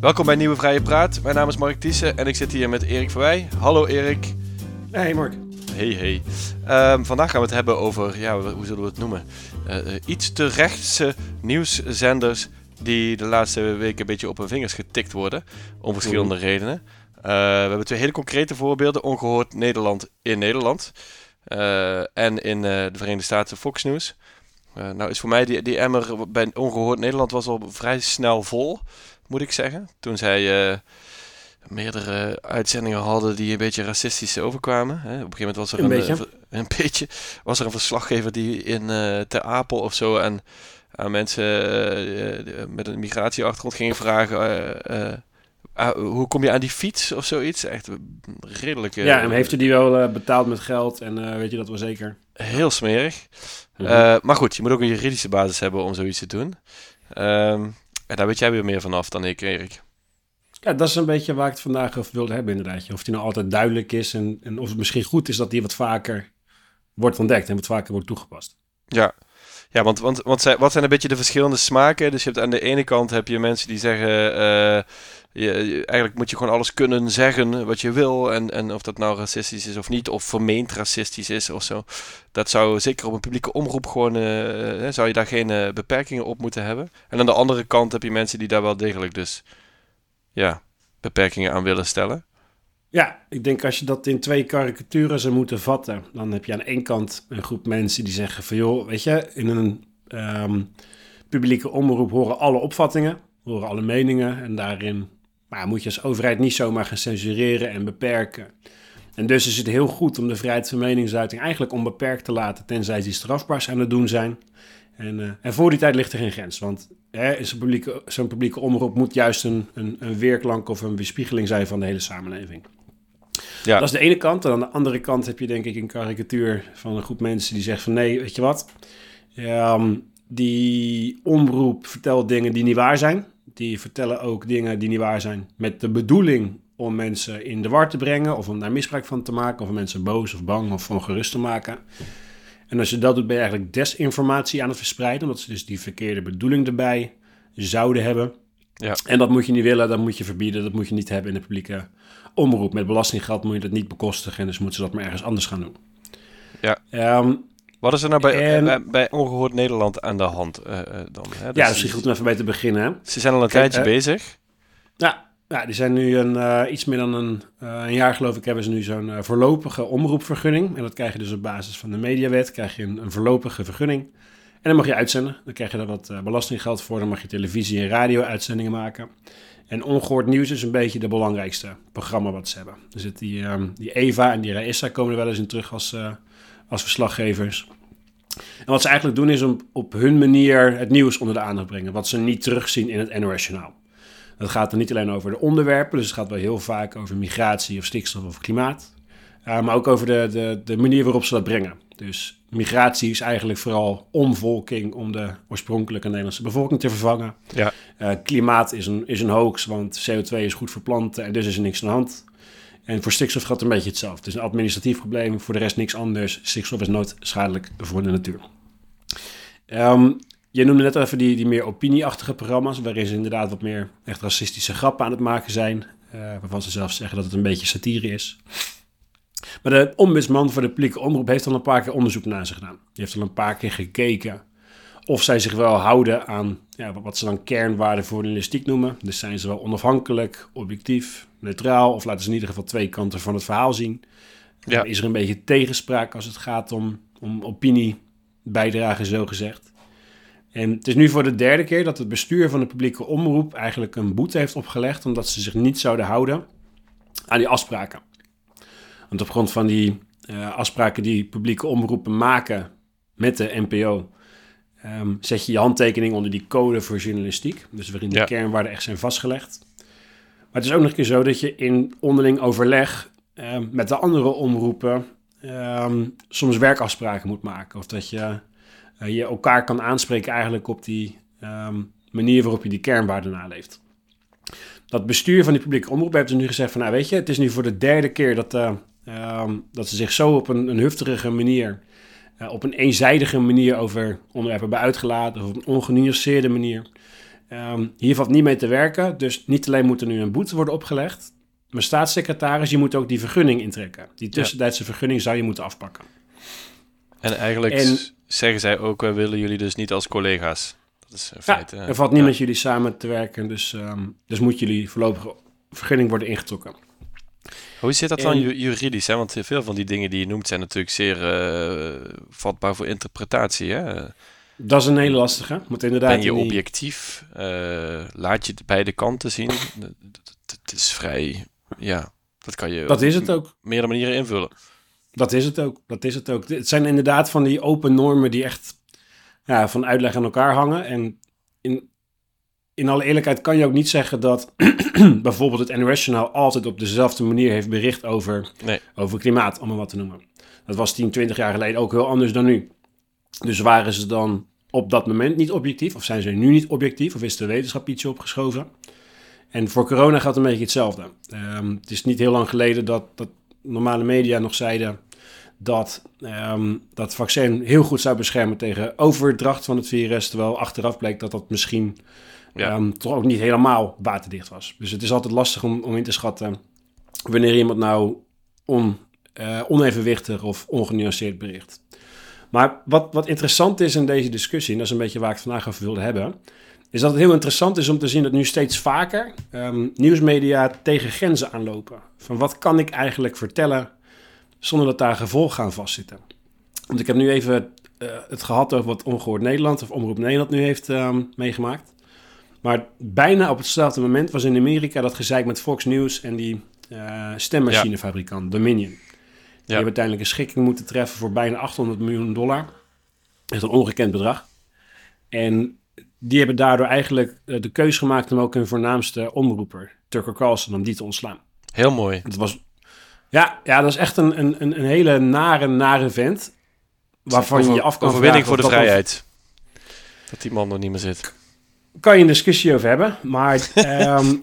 Welkom bij Nieuwe Vrije Praat. Mijn naam is Mark Thiessen en ik zit hier met Erik Verwij. Hallo Erik. Hey Mark. Hey hey. Ehm, vandaag gaan we het hebben over, ja, hoe zullen we het noemen? Uh, iets te rechtse nieuwszenders die de laatste weken een beetje op hun vingers getikt worden. Om verschillende mm. redenen. Uh, we hebben twee hele concrete voorbeelden. Ongehoord Nederland in Nederland. Uh, en in de Verenigde Staten Fox News. Nou is voor mij die, die emmer bij Ongehoord Nederland was al vrij snel vol moet ik zeggen. Toen zij uh, meerdere uitzendingen hadden die een beetje racistisch overkwamen. Hè. Op een gegeven moment was er een, een, een, beetje, was er een verslaggever die in uh, Ter Apel of zo en aan mensen met een migratieachtergrond gingen vragen. Uh, hoe kom je aan die fiets of zoiets? Echt redelijk. ja, en heeft u die wel betaald met geld? En weet je dat wel zeker? Heel smerig. Mm -hmm. maar goed, je moet ook een juridische basis hebben om zoiets te doen. Uh, en daar weet jij weer meer vanaf dan ik, Erik. Ja, dat is een beetje waar ik het vandaag over wilde hebben, inderdaad. Of die nou altijd duidelijk is en, en of het misschien goed is dat die wat vaker wordt ontdekt en wat vaker wordt toegepast. Ja, ja, want, want, want wat zijn een beetje de verschillende smaken? Dus je hebt aan de ene kant heb je mensen die zeggen... Uh, je, eigenlijk moet je gewoon alles kunnen zeggen wat je wil. En, en of dat nou racistisch is of niet, of vermeend racistisch is of zo. Dat zou zeker op een publieke omroep gewoon... Uh, zou je daar geen uh, beperkingen op moeten hebben. En aan de andere kant heb je mensen die daar wel degelijk dus... Ja, beperkingen aan willen stellen. Ja, ik denk als je dat in twee karikaturen zou moeten vatten, dan heb je aan één kant een groep mensen die zeggen van joh, weet je, in een um, publieke omroep horen alle opvattingen, horen alle meningen en daarin maar moet je als overheid niet zomaar gaan censureren en beperken. En dus is het heel goed om de vrijheid van meningsuiting eigenlijk onbeperkt te laten, tenzij die strafbaar aan het doen zijn. En, uh, en voor die tijd ligt er geen grens, want zo'n publieke, publieke omroep moet juist een, een, een weerklank of een weerspiegeling zijn van de hele samenleving. Ja. Dat is de ene kant. En aan de andere kant heb je denk ik een karikatuur van een groep mensen die zegt van nee, weet je wat? Um, die omroep vertelt dingen die niet waar zijn. Die vertellen ook dingen die niet waar zijn met de bedoeling om mensen in de war te brengen of om daar misbruik van te maken of om mensen boos of bang of ongerust te maken. En als je dat doet, ben je eigenlijk desinformatie aan het verspreiden, omdat ze dus die verkeerde bedoeling erbij zouden hebben. Ja. En dat moet je niet willen, dat moet je verbieden, dat moet je niet hebben in de publieke omroep. Met belastinggeld moet je dat niet bekostigen, dus moeten ze dat maar ergens anders gaan doen. Ja. Um, Wat is er nou bij, bij, bij, Ongehoord Nederland aan de hand uh, dan? Hè? Dus ja, dat is goed om even bij te beginnen. Hè? Ze zijn al een tijdje uh, bezig. Ja, ja, die zijn nu een, uh, iets meer dan een, een, jaar, geloof ik, hebben ze nu zo'n voorlopige omroepvergunning. En dat krijg je dus op basis van de mediawet, krijg je een, voorlopige vergunning. En dan mag je uitzenden. Dan krijg je daar wat belastinggeld voor. Dan mag je televisie- en radio-uitzendingen maken. En Ongehoord Nieuws is een beetje de belangrijkste programma wat ze hebben. Er zit die, um, die Eva en die Raissa komen er wel eens in terug als, als verslaggevers. En wat ze eigenlijk doen is om op hun manier het nieuws onder de aandacht brengen. Wat ze niet terugzien in het NOS-journaal. Dat gaat er niet alleen over de onderwerpen, dus het gaat wel heel vaak over migratie of stikstof of klimaat. Uh, maar ook over de, de, de manier waarop ze dat brengen. Dus migratie is eigenlijk vooral omvolking om de oorspronkelijke Nederlandse bevolking te vervangen. Ja. Uh, klimaat is een, is een hoax, want CO2 is goed voor planten en dus is er niks aan de hand. En voor stikstof gaat het een beetje hetzelfde. Het is een administratief probleem, voor de rest niks anders. Stikstof is nooit schadelijk voor de natuur. Um, je noemde net even die, die meer opinieachtige programma's, waarin ze inderdaad wat meer echt racistische grappen aan het maken zijn. Uh, waarvan ze zelf zeggen dat het een beetje satire is. Maar de ombudsman voor de publieke omroep heeft al een paar keer onderzoek naar ze gedaan. Die heeft al een paar keer gekeken of zij zich wel houden aan ja, wat ze dan kernwaarden voor journalistiek noemen. Dus zijn ze wel onafhankelijk, objectief, neutraal, of laten ze in ieder geval twee kanten van het verhaal zien. Ja. Is er een beetje tegenspraak als het gaat om, om opiniebijdragen, zo gezegd. En het is nu voor de derde keer dat het bestuur van de publieke omroep eigenlijk een boete heeft opgelegd, omdat ze zich niet zouden houden aan die afspraken. Want op grond van die uh, afspraken die publieke omroepen maken met de NPO, um, zet je je handtekening onder die code voor journalistiek. Dus waarin de kernwaarden echt zijn vastgelegd. Maar het is ook nog een keer zo dat je in onderling overleg um, met de andere omroepen um, soms werkafspraken moet maken. Of dat je, uh, je elkaar kan aanspreken eigenlijk op die manier waarop je die kernwaarden naleeft. Dat bestuur van die publieke omroep heeft dus nu gezegd van, nou weet je, het is nu voor de derde keer dat, uh, Um, dat ze zich zo op een, een hufterige manier, uh, op een eenzijdige manier over onderwerpen hebben uitgelaten, of op een ongenuanceerde manier. Ehm, hier valt niet mee te werken, dus niet alleen moet er nu een boete worden opgelegd, maar staatssecretaris, je moet ook die vergunning intrekken. Die tussentijdse vergunning zou je moeten afpakken. En eigenlijk En- zeggen zij ook, wij willen jullie dus niet als collega's. Dat is Ja, feite... er valt niet met jullie samen te werken, dus, ehm, dus moet jullie voorlopige vergunning worden ingetrokken. Hoe zit dat dan En- juridisch? Hè? Want veel van die dingen die je noemt zijn natuurlijk zeer eh, vatbaar voor interpretatie. Hè? Dat is een hele lastige, want inderdaad... Ben je objectief? Eh, laat je het beide kanten zien? Het is vrij... Ja, dat kan je Dat is het ook. meerdere manieren invullen. Dat is het ook. Dat is het ook. Het zijn inderdaad van die open normen die echt ja, van uitleg aan elkaar hangen. En in, in alle eerlijkheid kan je ook niet zeggen dat bijvoorbeeld het NOS-journaal altijd op dezelfde manier heeft bericht over, Nee. over klimaat, om maar wat te noemen. Dat was 10, 20 jaar geleden ook heel anders dan nu. Dus waren ze dan op dat moment niet objectief? Of zijn ze nu niet objectief? Of is de wetenschap ietsje opgeschoven? En voor corona gaat een beetje hetzelfde. Ehm, het is niet heel lang geleden dat, dat normale media nog zeiden dat ehm, dat vaccin heel goed zou beschermen tegen overdracht van het virus. Terwijl achteraf bleek dat dat misschien Ja. ehm, toch ook niet helemaal waterdicht was. Dus het is altijd lastig om, om in te schatten wanneer iemand nou on, eh, onevenwichtig of ongenuanceerd bericht. Maar wat, wat interessant is in deze discussie, en dat is een beetje waar ik het vandaag over wilde hebben, is dat het heel interessant is om te zien dat nu steeds vaker ehm, nieuwsmedia tegen grenzen aanlopen. Van wat kan ik eigenlijk vertellen zonder dat daar gevolgen aan vastzitten. Want ik heb nu even eh, het gehad over wat Ongehoord Nederland of Omroep Nederland nu heeft ehm, meegemaakt. Maar bijna op hetzelfde moment was in Amerika dat gezeik met Fox News en die eh, stemmachinefabrikant Dominion. Die hebben uiteindelijk een schikking moeten treffen voor bijna 800 miljoen dollar. Echt een ongekend bedrag. En die hebben daardoor eigenlijk eh, de keus gemaakt om ook hun voornaamste omroeper, Tucker Carlson, om die te ontslaan. Heel mooi. Het was, ja, ja, dat is echt een, een, een hele nare, nare vent. Waarvan je Over- je af kan Overwinning voor de dat vrijheid. Dat die man er niet meer zit. kan je een discussie over hebben. Maar, ehm,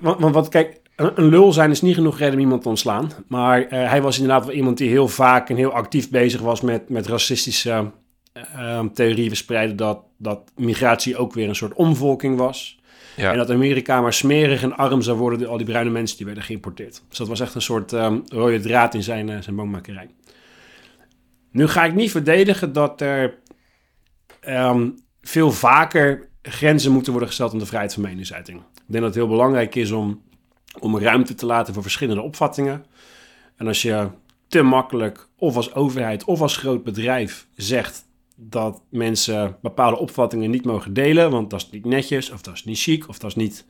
want, kijk, een, een lul zijn is niet genoeg reden om iemand te ontslaan. Maar eh, hij was inderdaad wel iemand die heel vaak en heel actief bezig was met, met racistische ehm, theorieën verspreiden. Dat, dat migratie ook weer een soort omvolking was. Ja. En dat Amerika maar smerig en arm zou worden door al die bruine mensen die werden geïmporteerd. Dus dat was echt een soort ehm, rode draad in zijn, eh, zijn bangmakerij. Nu ga ik niet verdedigen dat er ehm, veel vaker grenzen moeten worden gesteld aan de vrijheid van meningsuiting. Ik denk dat het heel belangrijk is om, om ruimte te laten voor verschillende opvattingen. En als je te makkelijk, of als overheid of als groot bedrijf, zegt dat mensen bepaalde opvattingen niet mogen delen, want dat is niet netjes, of dat is niet chic, of dat is niet,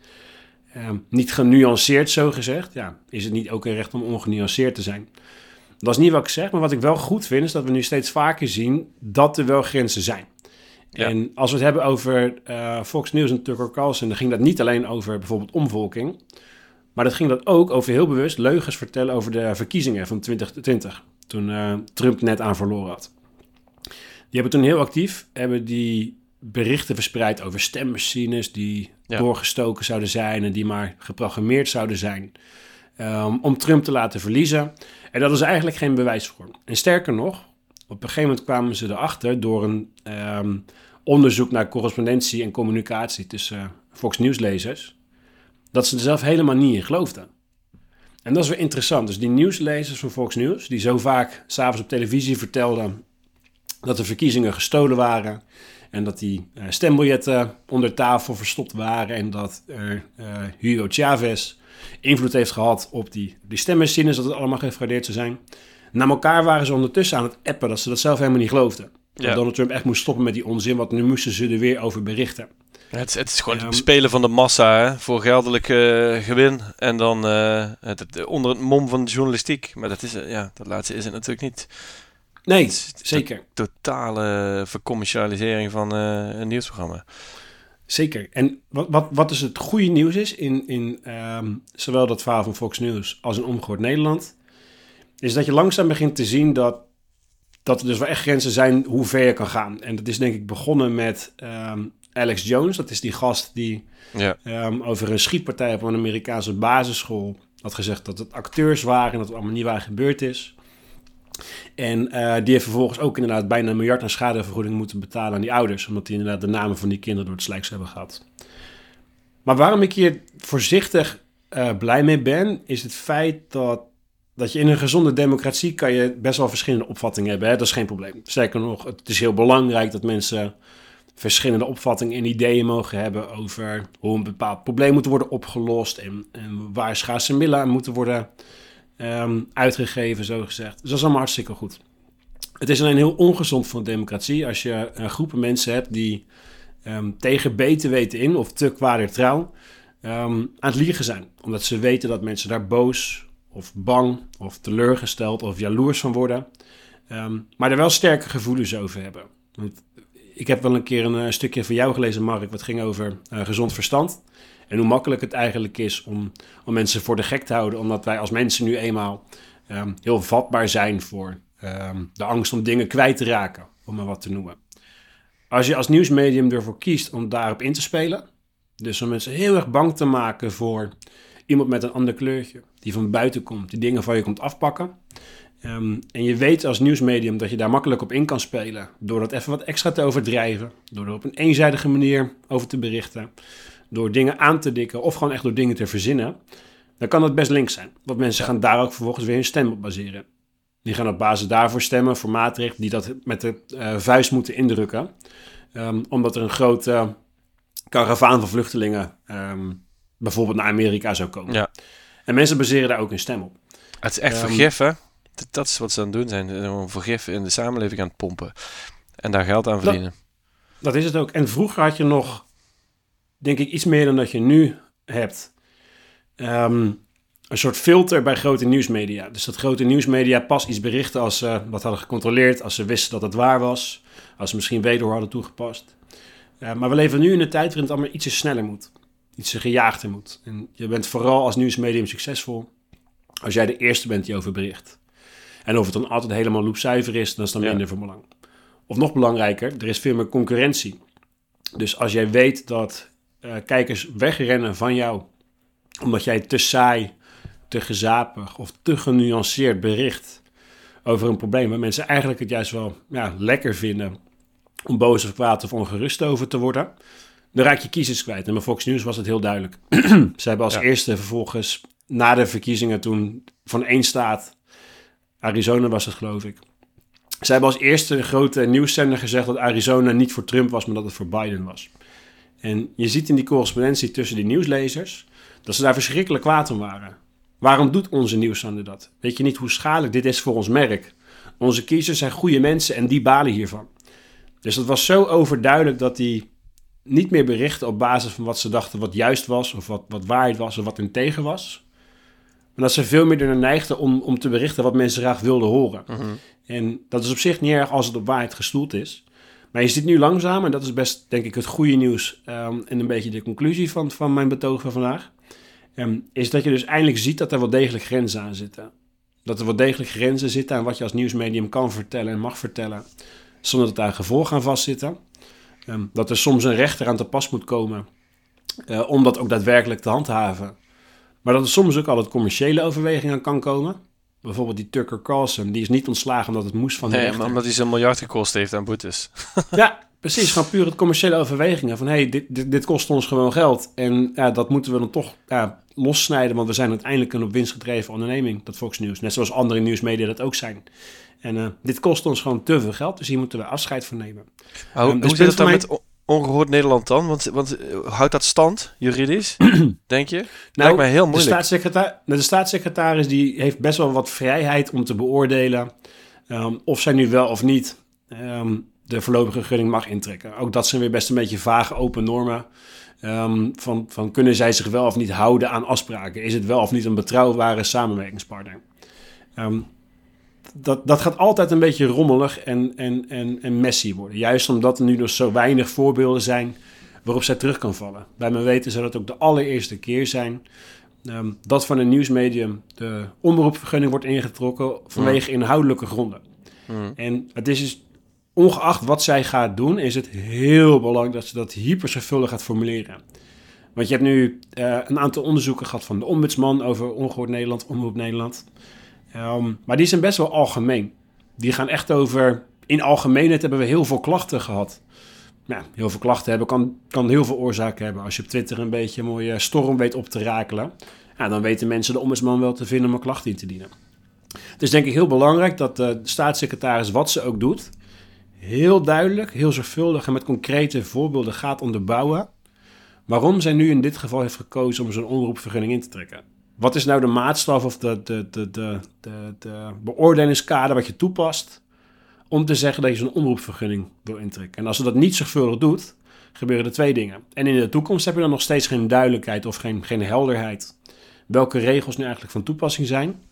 ehm, niet genuanceerd, zo gezegd. Ja, is het niet ook een recht om ongenuanceerd te zijn? Dat is niet wat ik zeg, maar wat ik wel goed vind, is dat we nu steeds vaker zien dat er wel grenzen zijn. Ja. En als we het hebben over eh, Fox News en Tucker Carlson, dan ging dat niet alleen over bijvoorbeeld omvolking, maar dat ging dat ook over heel bewust leugens vertellen over de verkiezingen van 2020, toen eh, Trump net aan verloren had. Die hebben toen heel actief hebben die berichten verspreid over stemmachines die Ja. doorgestoken zouden zijn en die maar geprogrammeerd zouden zijn ehm, om Trump te laten verliezen. En dat is eigenlijk geen bewijs voor. En sterker nog, op een gegeven moment kwamen ze erachter door een ehm, onderzoek naar correspondentie en communicatie tussen Fox News-lezers, dat ze er zelf helemaal niet in geloofden. En dat is weer interessant. Dus die nieuwslezers van Fox News, die zo vaak s'avonds op televisie vertelden dat de verkiezingen gestolen waren en dat die eh, stembiljetten onder tafel verstopt waren en dat er eh, Hugo Chavez invloed heeft gehad op die, die stemmachines, dat het allemaal gefraudeerd zou zijn. Na elkaar waren ze ondertussen aan het appen dat ze dat zelf helemaal niet geloofden. Dat Ja. Donald Trump echt moest stoppen met die onzin, want nu moesten ze er weer over berichten. Het, is- het is gewoon Ehm, het spelen van de massa hè, voor geldelijk eh, gewin. En dan het, het- onder het mom van de journalistiek. Maar dat, is, ja, dat laatste is het natuurlijk niet. Nee, de zeker. totale vercommercialisering van eh, een nieuwsprogramma. Zeker. En wat, wat, wat dus het goede nieuws is in, in ehm, zowel dat verhaal van Fox News als in Omgehoord Nederland, is dat je langzaam begint te zien dat, dat er dus wel echt grenzen zijn hoe ver je kan gaan. En dat is denk ik begonnen met ehm, Alex Jones. Dat is die gast die Ja, ehm, over een schietpartij op een Amerikaanse basisschool had gezegd dat het acteurs waren en dat het allemaal niet waar gebeurd is. En eh, die heeft vervolgens ook inderdaad bijna een miljard aan schadevergoeding moeten betalen aan die ouders. Omdat die inderdaad de namen van die kinderen door het slijks hebben gehad. Maar waarom ik hier voorzichtig uh, blij mee ben, is het feit dat, dat je in een gezonde democratie kan je best wel verschillende opvattingen hebben. Hè? Dat is geen probleem. Sterker nog, het is heel belangrijk dat mensen verschillende opvattingen en ideeën mogen hebben over hoe een bepaald probleem moet worden opgelost en, en waar schaarse middelen aan moeten worden um, uitgegeven, zo gezegd. Dus dat is allemaal hartstikke goed. Het is alleen heel ongezond voor democratie als je een groepen mensen hebt die um, tegen beter weten in of te kwader trouw um, aan het liegen zijn. Omdat ze weten dat mensen daar boos of bang of teleurgesteld of jaloers van worden. maar er wel sterke gevoelens over hebben. Ik heb wel een keer een, stukje van jou gelezen, Mark, wat ging over uh, gezond verstand. En hoe makkelijk het eigenlijk is om, om mensen voor de gek te houden, omdat wij als mensen nu eenmaal um, heel vatbaar zijn voor um, de angst om dingen kwijt te raken, om maar wat te noemen. Als je als nieuwsmedium ervoor kiest om daarop in te spelen, dus om mensen heel erg bang te maken voor iemand met een ander kleurtje, die van buiten komt, die dingen van je komt afpakken. Um, en je weet als nieuwsmedium dat je daar makkelijk op in kan spelen, door dat even wat extra te overdrijven, door er op een eenzijdige manier over te berichten door dingen aan te dikken of gewoon echt door dingen te verzinnen, dan kan dat best links zijn. Want mensen gaan daar ook vervolgens weer hun stem op baseren. Die gaan op basis daarvoor stemmen voor maatregelen die dat met de uh, vuist moeten indrukken. Um, omdat er een grote karavaan van vluchtelingen um, bijvoorbeeld naar Amerika zou komen. Ja. En mensen baseren daar ook hun stem op. Het is echt um, vergif, hè? Dat is wat ze aan het doen zijn. Een vergif in de samenleving aan het pompen. En daar geld aan verdienen. Dat, dat is het ook. En vroeger had je nog denk ik iets meer dan dat je nu hebt. Um, een soort filter bij grote nieuwsmedia. Dus dat grote nieuwsmedia pas iets berichten als ze wat hadden gecontroleerd, als ze wisten dat het waar was, als ze misschien wederhoor hadden toegepast. Uh, maar we leven nu in een tijd waarin het allemaal ietsje sneller moet, ietsje gejaagder moet. En je bent vooral als nieuwsmedium succesvol als jij de eerste bent die over bericht. En of het dan altijd helemaal loopzuiver is, dan is dan minder van belang. Of nog belangrijker, er is veel meer concurrentie. Dus als jij weet dat uh, kijkers wegrennen van jou. Omdat jij te saai, te gezapig of te genuanceerd bericht over een probleem waar mensen eigenlijk het juist wel ja, lekker vinden om boos of kwaad of ongerust over te worden. Dan raak je kiezers kwijt. En bij Fox News was het heel duidelijk. Ze hebben als eerste vervolgens na de verkiezingen toen van één staat, Arizona was het geloof ik. Ze hebben als eerste grote nieuwszender gezegd dat Arizona niet voor Trump was, maar dat het voor Biden was. En je ziet in die correspondentie tussen die nieuwslezers dat ze daar verschrikkelijk kwaad om waren. Waarom doet onze nieuwszender dat? Weet je niet hoe schadelijk dit is voor ons merk? Onze kiezers zijn goede mensen en die balen hiervan. Dus dat was zo overduidelijk dat die niet meer berichten op basis van wat ze dachten wat juist was, of wat, wat waarheid was, of wat hun tegen was. Maar dat ze veel meer ernaar neigden om, om te berichten wat mensen graag wilden horen. Mhm. En dat is op zich niet erg als het op waarheid gestoeld is. Maar je ziet nu langzaam, en dat is best denk ik het goede nieuws um, en een beetje de conclusie van, van mijn betoog van vandaag, um, is dat je dus eindelijk ziet dat er wel degelijk grenzen aan zitten. Dat er wel degelijk grenzen zitten aan wat je als nieuwsmedium kan vertellen en mag vertellen, zonder dat daar gevolgen aan vastzitten. Um, dat er soms een rechter aan te pas moet komen uh, om dat ook daadwerkelijk te handhaven. Maar dat er soms ook altijd commerciële overwegingen kan komen. Bijvoorbeeld die Tucker Carlson, die is niet ontslagen omdat het moest van de nee, maar omdat hij zo'n miljard gekost heeft aan boetes. ja, precies. Gewoon puur het commerciële overwegingen. Van, hey, dit, dit, dit, kost ons gewoon geld. En ja, dat moeten we dan toch ja, lossnijden, want we zijn uiteindelijk een op winst gedreven onderneming, dat Fox News. Net zoals andere nieuwsmedia dat ook zijn. En uh, dit kost ons gewoon te veel geld, dus hier moeten we afscheid van nemen. Hoe, um, dus hoe zit het dan mij... met ongehoord Nederland dan? Want, want uh, houdt dat stand juridisch, denk je? Nou, Lijkt mij heel moeilijk. De, staatssecretaris, de staatssecretaris die heeft best wel wat vrijheid om te beoordelen um, of zij nu wel of niet um, de voorlopige gunning mag intrekken. Ook dat zijn weer best een beetje vage open normen. Um, van, van kunnen zij zich wel of niet houden aan afspraken? Is het wel of niet een betrouwbare samenwerkingspartner? Um, dat, dat gaat altijd een beetje rommelig en, en, en, en messy worden. Juist omdat er nu nog zo weinig voorbeelden zijn waarop zij terug kan vallen. Bij mijn weten zou dat ook de allereerste keer zijn um, dat van een nieuwsmedium de omroepvergunning wordt ingetrokken vanwege mm. inhoudelijke gronden. Mm. En het is dus, ongeacht wat zij gaat doen, is het heel belangrijk dat ze dat hyper zorgvuldig gaat formuleren. Want je hebt nu uh, een aantal onderzoeken gehad van de ombudsman over Ongehoord Nederland, Omroep Nederland. Um, maar die zijn best wel algemeen. Die gaan echt over... In algemeenheid hebben we heel veel klachten gehad. Heel veel klachten hebben kan, kan heel veel oorzaken hebben. Als je op Twitter een beetje een mooie storm weet op te rakelen... Dan weten mensen de ombudsman wel te vinden om een klacht in te dienen. Het is denk ik heel belangrijk dat de staatssecretaris, wat ze ook doet, heel duidelijk, heel zorgvuldig en met concrete voorbeelden gaat onderbouwen waarom zij nu in dit geval heeft gekozen om zo'n omroepvergunning in te trekken. Wat is nou de maatstaf of de, de, de, de, de, de beoordelingskader wat je toepast om te zeggen dat je zo'n omroepvergunning wil intrekken? En als ze dat niet zorgvuldig doet, gebeuren er twee dingen. En in de toekomst heb je dan nog steeds geen duidelijkheid of geen, geen helderheid welke regels nu eigenlijk van toepassing zijn.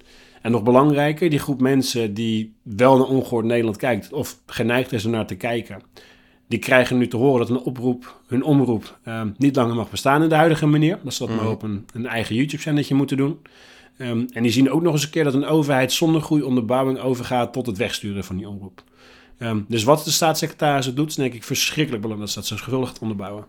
En nog belangrijker, die groep mensen die wel naar ongehoord Nederland kijkt of geneigd is om naar te kijken, die krijgen nu te horen dat een oproep, hun omroep ehm, niet langer mag bestaan in de huidige manier. Dat ze dat maar mhm. op een, een eigen YouTube-zendetje moeten doen. Um, en die zien ook nog eens een keer dat een overheid zonder goede onderbouwing overgaat tot het wegsturen van die omroep. Um, dus wat de staatssecretaris doet, is denk ik verschrikkelijk belangrijk dat ze dat zo schuldig onderbouwen.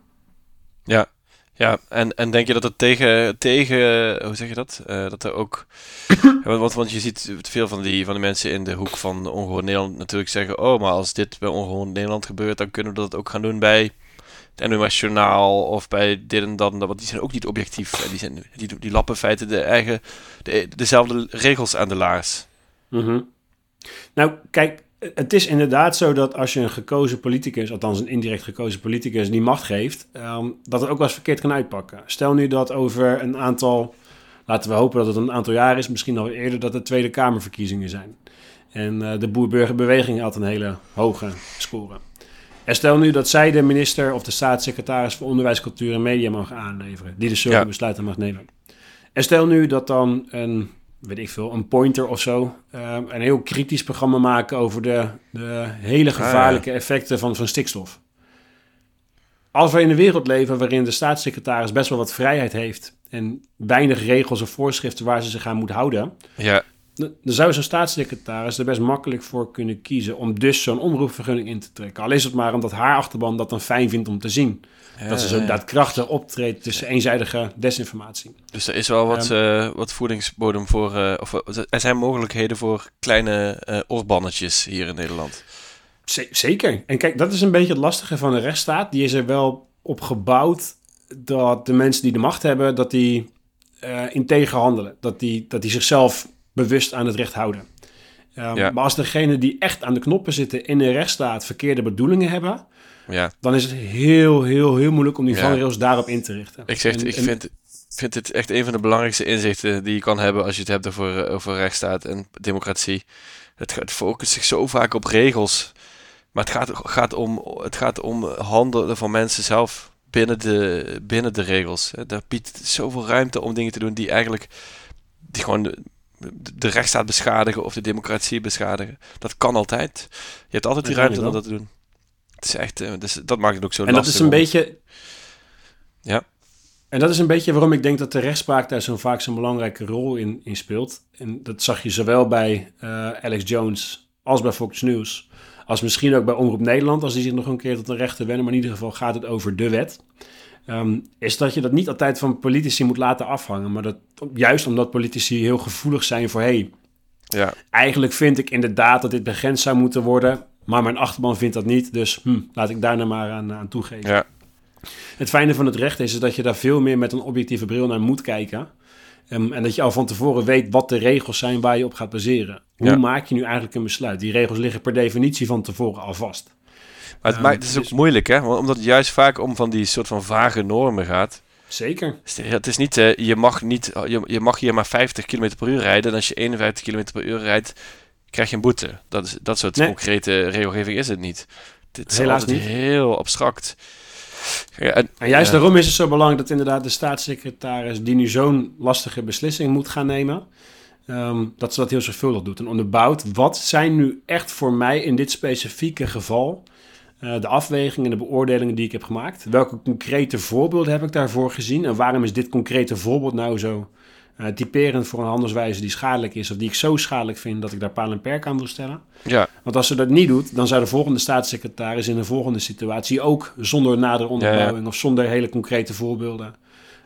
Ja, ja, en, en denk je dat het tegen, tegen hoe zeg je dat? Uh, dat er ook, want, want je ziet veel van die, van de mensen in de hoek van ongehoord Nederland natuurlijk zeggen, oh, maar als dit bij ongehoord Nederland gebeurt, dan kunnen we dat ook gaan doen bij het NOS Journaal of bij dit en dat Want die zijn ook niet objectief. Die, zijn, die, die lappen feiten de eigen, de, dezelfde regels aan de laars. Mm Nou, kijk, het is inderdaad zo dat als je een gekozen politicus, althans een indirect gekozen politicus, die macht geeft, ehm, dat het ook wel eens verkeerd kan uitpakken. Stel nu dat over een aantal, laten we hopen dat het een aantal jaar is, misschien al eerder, dat er Tweede Kamerverkiezingen zijn. En uh, de boer-burgerbeweging had een hele hoge score. En stel nu dat zij de minister of de staatssecretaris voor Onderwijs, Cultuur en Media mag aanleveren, die de zulke besluiten mag nemen. En stel nu dat dan een weet ik veel, een pointer of zo. Uh, een heel kritisch programma maken over de, de hele ah, gevaarlijke effecten van, van stikstof. Als we in een wereld leven waarin de staatssecretaris best wel wat vrijheid heeft en weinig regels of voorschriften waar ze zich aan moet houden, ja. dan zou zo'n staatssecretaris er best makkelijk voor kunnen kiezen om dus zo'n omroepvergunning in te trekken. Al is het maar omdat haar achterban dat dan fijn vindt om te zien dat ze zo daadkrachtig optreedt tussen eenzijdige desinformatie. Dus er is wel wat, um, wat voedingsbodem voor, uh, of er zijn mogelijkheden voor kleine oorbannetjes hier in Nederland. zeker. En kijk, dat is een beetje het lastige van de rechtsstaat. Die is er wel op gebouwd dat de mensen die de macht hebben, dat die uh, integer handelen. Dat die, dat die zichzelf bewust aan het recht houden. Um, ja. Maar als degene die echt aan de knoppen zitten in een rechtsstaat verkeerde bedoelingen hebben, ja. dan is het heel, heel, heel moeilijk om die vangrails daarop in te richten. Ik, zeg, ik vind, vind het echt een van de belangrijkste inzichten die je kan hebben als je het hebt over, eh, over rechtsstaat en democratie. Het, het focust zich zo vaak op regels. Maar het gaat, gaat, om, het gaat om handelen van mensen zelf binnen de, binnen de regels. Daar biedt zoveel ruimte om dingen te doen die eigenlijk die gewoon de, de rechtsstaat beschadigen of de democratie beschadigen. Dat kan altijd. Je hebt altijd die ruimte om dat te doen. Het is echt, uh, dus dat maakt het ook zo en lastig. En dat is een beetje... Ja. En dat is een beetje waarom ik denk dat de rechtspraak daar zo vaak zo'n belangrijke rol in, in speelt. En dat zag je zowel bij uh, Alex Jones als bij Fox News. Als misschien ook bij Omroep Nederland, als die zich nog een keer tot de rechten wennen. Maar in ieder geval gaat het over de wet. Um, is dat je dat niet altijd van politici moet laten afhangen. Maar dat juist omdat politici heel gevoelig zijn voor... Hey, ja. Eigenlijk vind ik inderdaad dat dit begrensd zou moeten worden. Maar mijn achterban vindt dat niet, dus hm, laat ik daar nou maar aan, aan toegeven. Ja. Het fijne van het recht is, is dat je daar veel meer met een objectieve bril naar moet kijken. Um, en dat je al van tevoren weet wat de regels zijn waar je op gaat baseren. Hoe maak je nu eigenlijk een besluit? Die regels liggen per definitie van tevoren al vast. Maar het, maakt, het is ook dus- moeilijk, hè? Omdat het juist vaak om van die soort van vage normen gaat. Zeker. Het is niet, uh, je, mag niet je, je mag hier maar 50 km per uur rijden. En als je 51 km per uur rijdt, krijg je een boete. Dat, is, dat soort concrete regelgeving is het niet. Het is Helaas niet. heel abstract. Ja, en, juist daarom is het zo belangrijk dat inderdaad de staatssecretaris die nu zo'n lastige beslissing moet gaan nemen, ehm, dat ze dat heel zorgvuldig doet en onderbouwt. Wat zijn nu echt voor mij in dit specifieke geval uh, de afwegingen en de beoordelingen die ik heb gemaakt? Welke concrete voorbeelden heb ik daarvoor gezien en waarom is dit concrete voorbeeld nou zo uh, typerend voor een handelswijze die schadelijk is, of die ik zo schadelijk vind dat ik daar paal en perk aan wil stellen. Ja. Want als ze dat niet doet, dan zou de volgende staatssecretaris in de volgende situatie ook zonder nadere onderbouwing of zonder hele concrete voorbeelden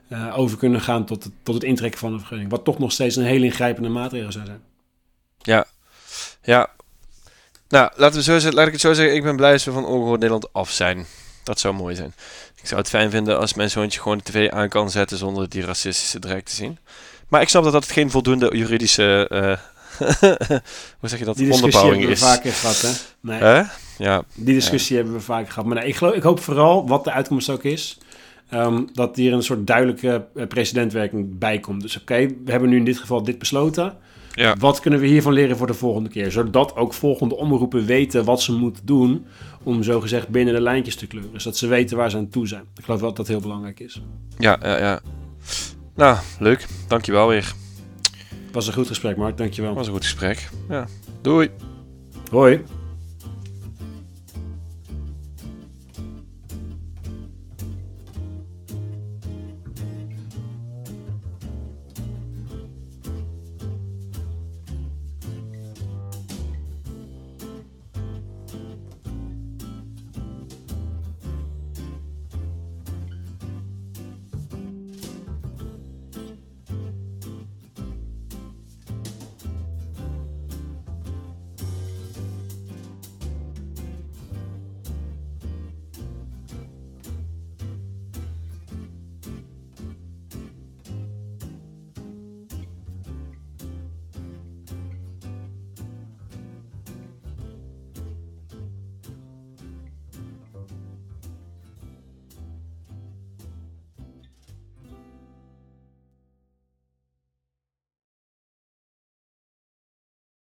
uh, over kunnen gaan tot het, tot het intrekken van een vergunning. Wat toch nog steeds een heel ingrijpende maatregel zou zijn. Ja, ja. Nou, laten we zo, zeggen- laat ik het zo zeggen. Ik ben blij dat we van Ongehoord Nederland af zijn. Dat zou mooi zijn. Ik zou het fijn vinden als mijn zoontje gewoon de tv aan kan zetten zonder die racistische drek te zien. Maar ik snap dat dat geen voldoende juridische... eh, hoe zeg je dat? Die discussie Onderbouwing hebben we is. vaker gehad, hè? Nee, Hè? Ja, die discussie hebben we vaker gehad. Maar nee, ik, geloof, ik hoop vooral, wat de uitkomst ook is, ehm, dat hier een soort duidelijke eh, precedentwerking bij komt. Dus oké, we hebben nu in dit geval dit besloten. Ja. Wat kunnen we hiervan leren voor de volgende keer? Zodat ook volgende omroepen weten wat ze moeten doen om zogezegd binnen de lijntjes te kleuren. Zodat ze weten waar ze aan toe zijn. Ik geloof wel dat dat heel belangrijk is. ja, ja, ja. Nou, leuk. Dankjewel weer. Was een goed gesprek, Mark. Dankjewel. was een goed gesprek. Ja. Doei. Hoi.